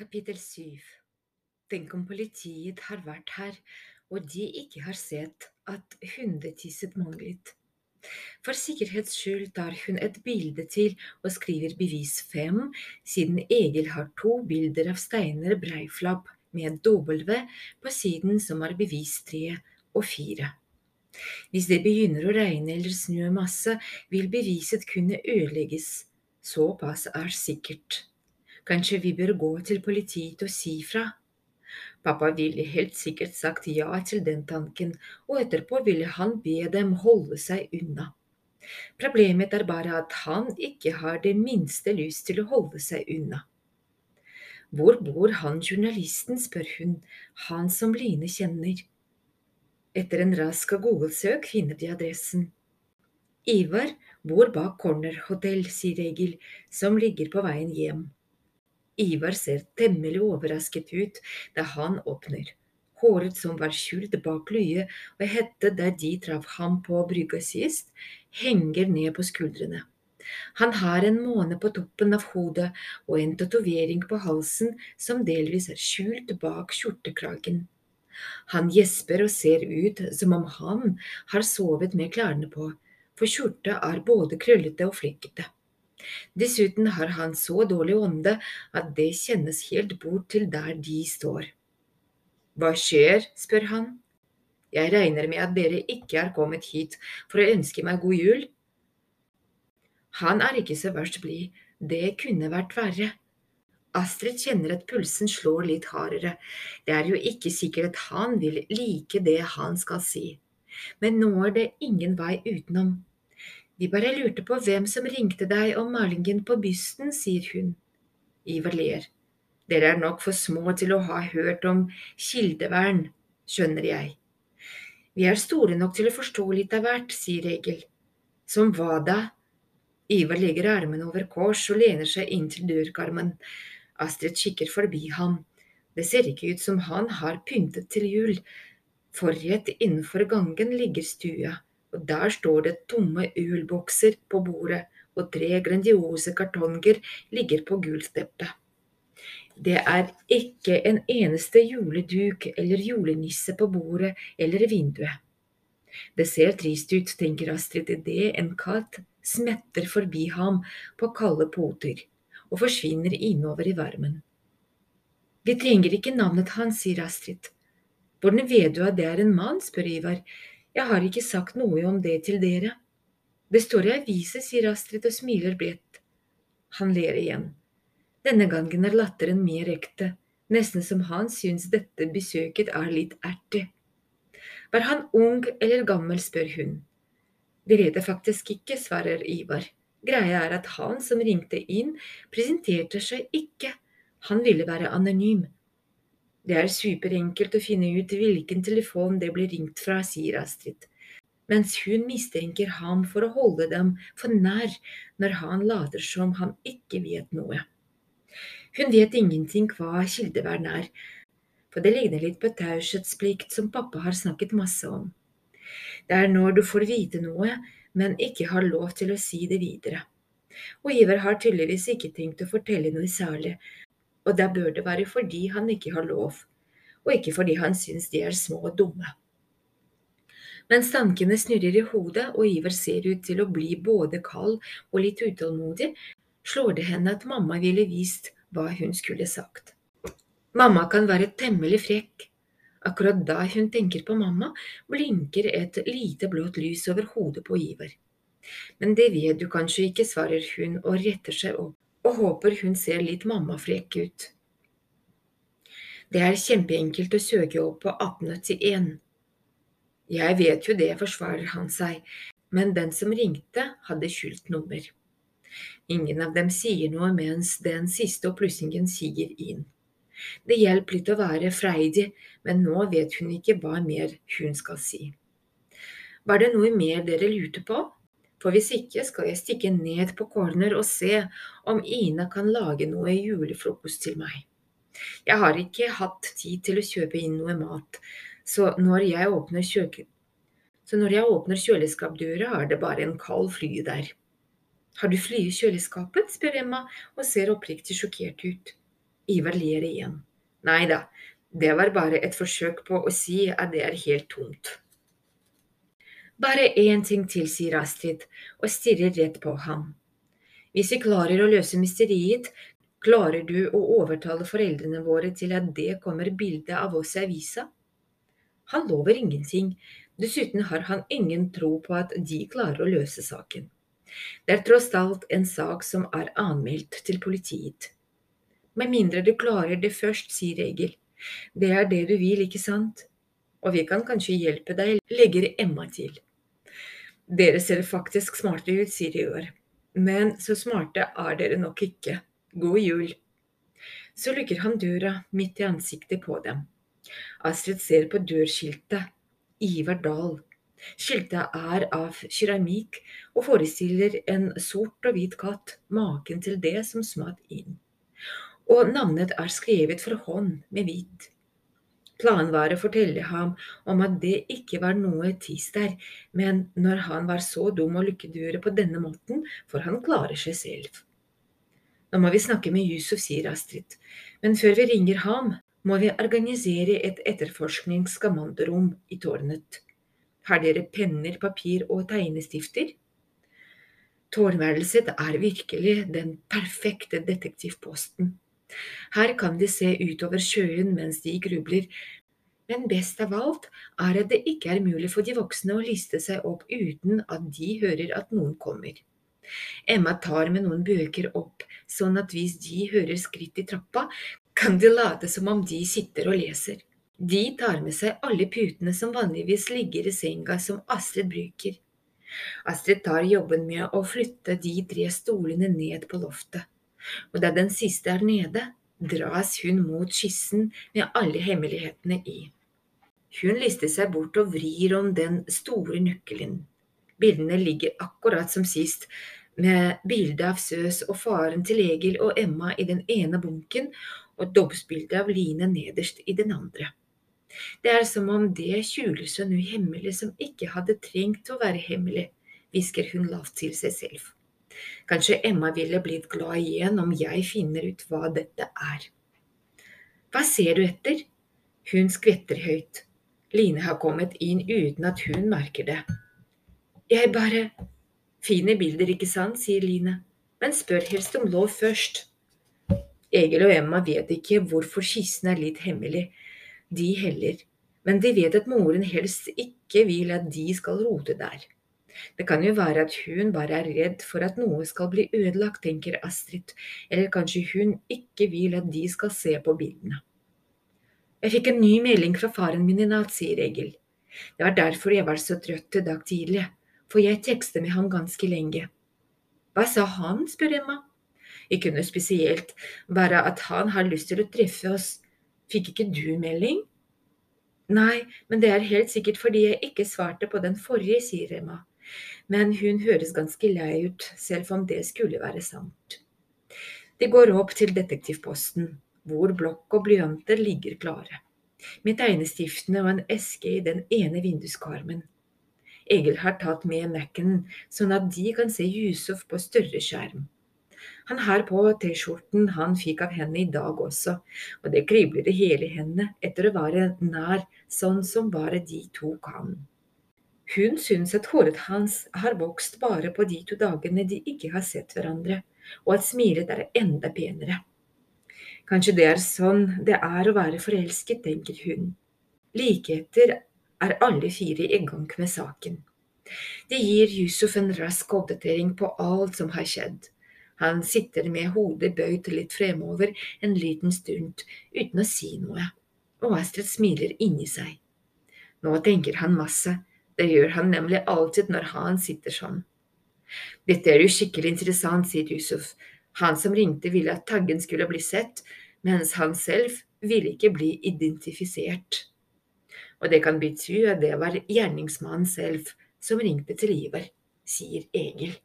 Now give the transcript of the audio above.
Kapittel 7 Tenk om politiet har vært her, og de ikke har sett at hundetisset manglet. For sikkerhets skyld tar hun et bilde til og skriver bevis fem, siden Egil har to bilder av Steiner Breiflapp med W på siden som er bevis tre og fire. Hvis det begynner å regne eller snø masse, vil beviset kunne ødelegges. Såpass er sikkert. Kanskje vi bør gå til politiet og si fra. Pappa ville helt sikkert sagt ja til den tanken, og etterpå ville han be dem holde seg unna. Problemet er bare at han ikke har det minste lyst til å holde seg unna. Hvor bor han journalisten, spør hun, han som Line kjenner. Etter en rask Google-søk finner de adressen. Ivar bor bak Corner Hotel, sier Egil, som ligger på veien hjem. Ivar ser temmelig overrasket ut da han åpner. Håret som var skjult bak lue og hette der de traff ham på brygga sist, henger ned på skuldrene. Han har en måne på toppen av hodet og en tatovering på halsen som delvis er skjult bak skjortekragen. Han gjesper og ser ut som om han har sovet med klærne på, for skjorta er både krøllete og flekkete. Dessuten har han så dårlig ånde at det kjennes helt bort til der de står. Hva skjer? spør han. Jeg regner med at dere ikke er kommet hit for å ønske meg god jul? Han er ikke så verst blid, det kunne vært verre. Astrid kjenner at pulsen slår litt hardere, det er jo ikke sikkert at han vil like det han skal si, men nå er det ingen vei utenom. Vi bare lurte på hvem som ringte deg om malingen på bysten, sier hun. Ivar ler. Dere er nok for små til å ha hørt om kildevern, skjønner jeg. Vi er store nok til å forstå litt av hvert, sier Egil. Som hva da? Ivar legger armene over kors og lener seg inn til dørkarmen. Astrid kikker forbi ham. Det ser ikke ut som han har pyntet til jul. Forrett innenfor gangen ligger stua og der står det tomme ølbokser på bordet, og tre grandiose kartonger ligger på gulsteppet. Det er ikke en eneste juleduk eller julenisse på bordet eller vinduet. Det ser trist ut, tenker Astrid idet en katt smetter forbi ham på kalde poter og forsvinner innover i varmen. Vi trenger ikke navnet hans, sier Astrid. Hvordan vet du at det er en mann, spør Ivar. Jeg har ikke sagt noe om det til dere. Det står i avisa, sier Astrid og smiler bredt. Han ler igjen. Denne gangen er latteren mer ekte, nesten som han syns dette besøket er litt ertig. Var han ung eller gammel, spør hun. Det vet jeg faktisk ikke, svarer Ivar. Greia er at han som ringte inn, presenterte seg ikke, han ville være anonym. Det er superenkelt å finne ut hvilken telefon det blir ringt fra, sier Astrid, mens hun mistenker ham for å holde dem for nær når han later som han ikke vet noe. Hun vet ingenting hva kildevern er, for det ligner litt på taushetsplikt som pappa har snakket masse om. Det er når du får vite noe, men ikke har lov til å si det videre. Og Iver har tydeligvis ikke tenkt å fortelle noe særlig, og da bør det være fordi han ikke har lov, og ikke fordi han syns de er små og dumme. Mens tankene snurrer i hodet og Iver ser ut til å bli både kald og litt utålmodig, slår det henne at mamma ville vist hva hun skulle sagt. Mamma kan være temmelig frekk. Akkurat da hun tenker på mamma, blinker et lite blått lys over hodet på Iver. Men det vet du kanskje ikke, svarer hun og retter seg opp og håper hun ser litt mammafrekk ut. Det er kjempeenkelt å søke opp på 1881. Jeg vet jo det, forsvarer han seg, men den som ringte, hadde skjult nummer. Ingen av dem sier noe mens den siste opplussingen siger inn. Det hjelper litt å være freidig, men nå vet hun ikke hva mer hun skal si. Var det noe mer dere lurte på? For hvis ikke skal jeg stikke ned på corner og se om Ina kan lage noe julefrokost til meg. Jeg har ikke hatt tid til å kjøpe inn noe mat, så når jeg åpner jeg åpner kjøleskapdøra, er det bare en kald fly der. Har du fly i kjøleskapet? spør Emma og ser oppriktig sjokkert ut. Ivar ler igjen. Nei da, det var bare et forsøk på å si at det er helt tomt. Bare én ting til, sier Astrid og stirrer rett på ham. Hvis vi klarer å løse mysteriet, klarer du å overtale foreldrene våre til at det kommer bilde av oss i avisa? Han lover ingenting, dessuten har han ingen tro på at de klarer å løse saken. Det er tross alt en sak som er anmeldt til politiet. Med mindre du klarer det først, sier Egil. Det er det du vil, ikke sant? Og vi kan kanskje hjelpe deg, legger Emma til. Dere ser faktisk smarte ut, sier de i år. Men så smarte er dere nok ikke. God jul. Så lukker han døra midt i ansiktet på dem. Astrid ser på dørskiltet. Ivar Dahl. Skiltet er av keramikk og forestiller en sort og hvit katt, maken til det som smatt inn. Og navnet er skrevet for hånd med hvitt. Planen var å fortelle ham om at det ikke var noe tis der, men når han var så dum å lukke døra på denne måten, får han klare seg selv. Nå må vi snakke med Yusuf, sier Astrid, men før vi ringer ham, må vi organisere et etterforskningskommandorom i tårnet. Har dere penner, papir og tegnestifter? Tårnværelset er virkelig den perfekte detektivposten. Her kan de se utover sjøen mens de grubler, men best av alt er at det ikke er mulig for de voksne å liste seg opp uten at de hører at noen kommer. Emma tar med noen bøker opp, sånn at hvis de hører skritt i trappa, kan de late som om de sitter og leser. De tar med seg alle putene som vanligvis ligger i senga som Astrid bruker. Astrid tar jobben med å flytte de tre stolene ned på loftet, og da den siste er nede, dras hun mot skissen med alle hemmelighetene i. Hun lister seg bort og vrir om den store nøkkelen. Bildene ligger akkurat som sist, med bilde av Søs og faren til Egil og Emma i den ene bunken og dobbeltbilde av Line nederst i den andre. Det er som om det skjuler seg noe hemmelig som ikke hadde trengt å være hemmelig, hvisker hun lavt til seg selv. Kanskje Emma ville blitt glad igjen om jeg finner ut hva dette er. Hva ser du etter? Hun skvetter høyt. Line har kommet inn uten at hun merker det. Jeg bare Fine bilder, ikke sant, sier Line, men spør helst om lov først. Egil og Emma vet ikke hvorfor kisten er litt hemmelig, de heller, men de vet at moren helst ikke vil at de skal rote der. Det kan jo være at hun bare er redd for at noe skal bli ødelagt, tenker Astrid, eller kanskje hun ikke vil at de skal se på bildene. Jeg fikk en ny melding fra faren min i natt, sier Egil. Det var derfor jeg var så trøtt i dag tidlig for jeg tekstet med ham ganske lenge. Hva sa han, spør Emma. Ikke noe spesielt, bare at han har lyst til å treffe oss. Fikk ikke du melding? Nei, men det er helt sikkert fordi jeg ikke svarte på den forrige, sier Emma. Men hun høres ganske lei ut, selv om det skulle være sant. De går opp til detektivposten, hvor blokk og blyanter ligger klare, med tegnestiftene og en eske i den ene vinduskarmen. Egil har tatt med Mac-en, sånn at de kan se Yusuf på større skjerm. Han har på T-skjorten han fikk av henne i dag også, og det kribler i hele henne etter å være nær, sånn som bare de to kan. Hun syns at håret hans har vokst bare på de to dagene de ikke har sett hverandre, og at smilet er enda penere. Kanskje det er sånn det er å være forelsket, tenker hun. Like er alle fire i gang med saken. Det gir Yusuf en rask oppdatering på alt som har skjedd. Han sitter med hodet bøyd litt fremover en liten stund uten å si noe, og Astrid smiler inni seg. Nå tenker han masse, det gjør han nemlig alltid når han sitter sånn. Dette er jo skikkelig interessant, sier Yusuf. Han som ringte ville at taggen skulle bli sett, mens han selv ville ikke bli identifisert og det kan bety at det var gjerningsmannen selv som ringte til Ivar, sier Egil.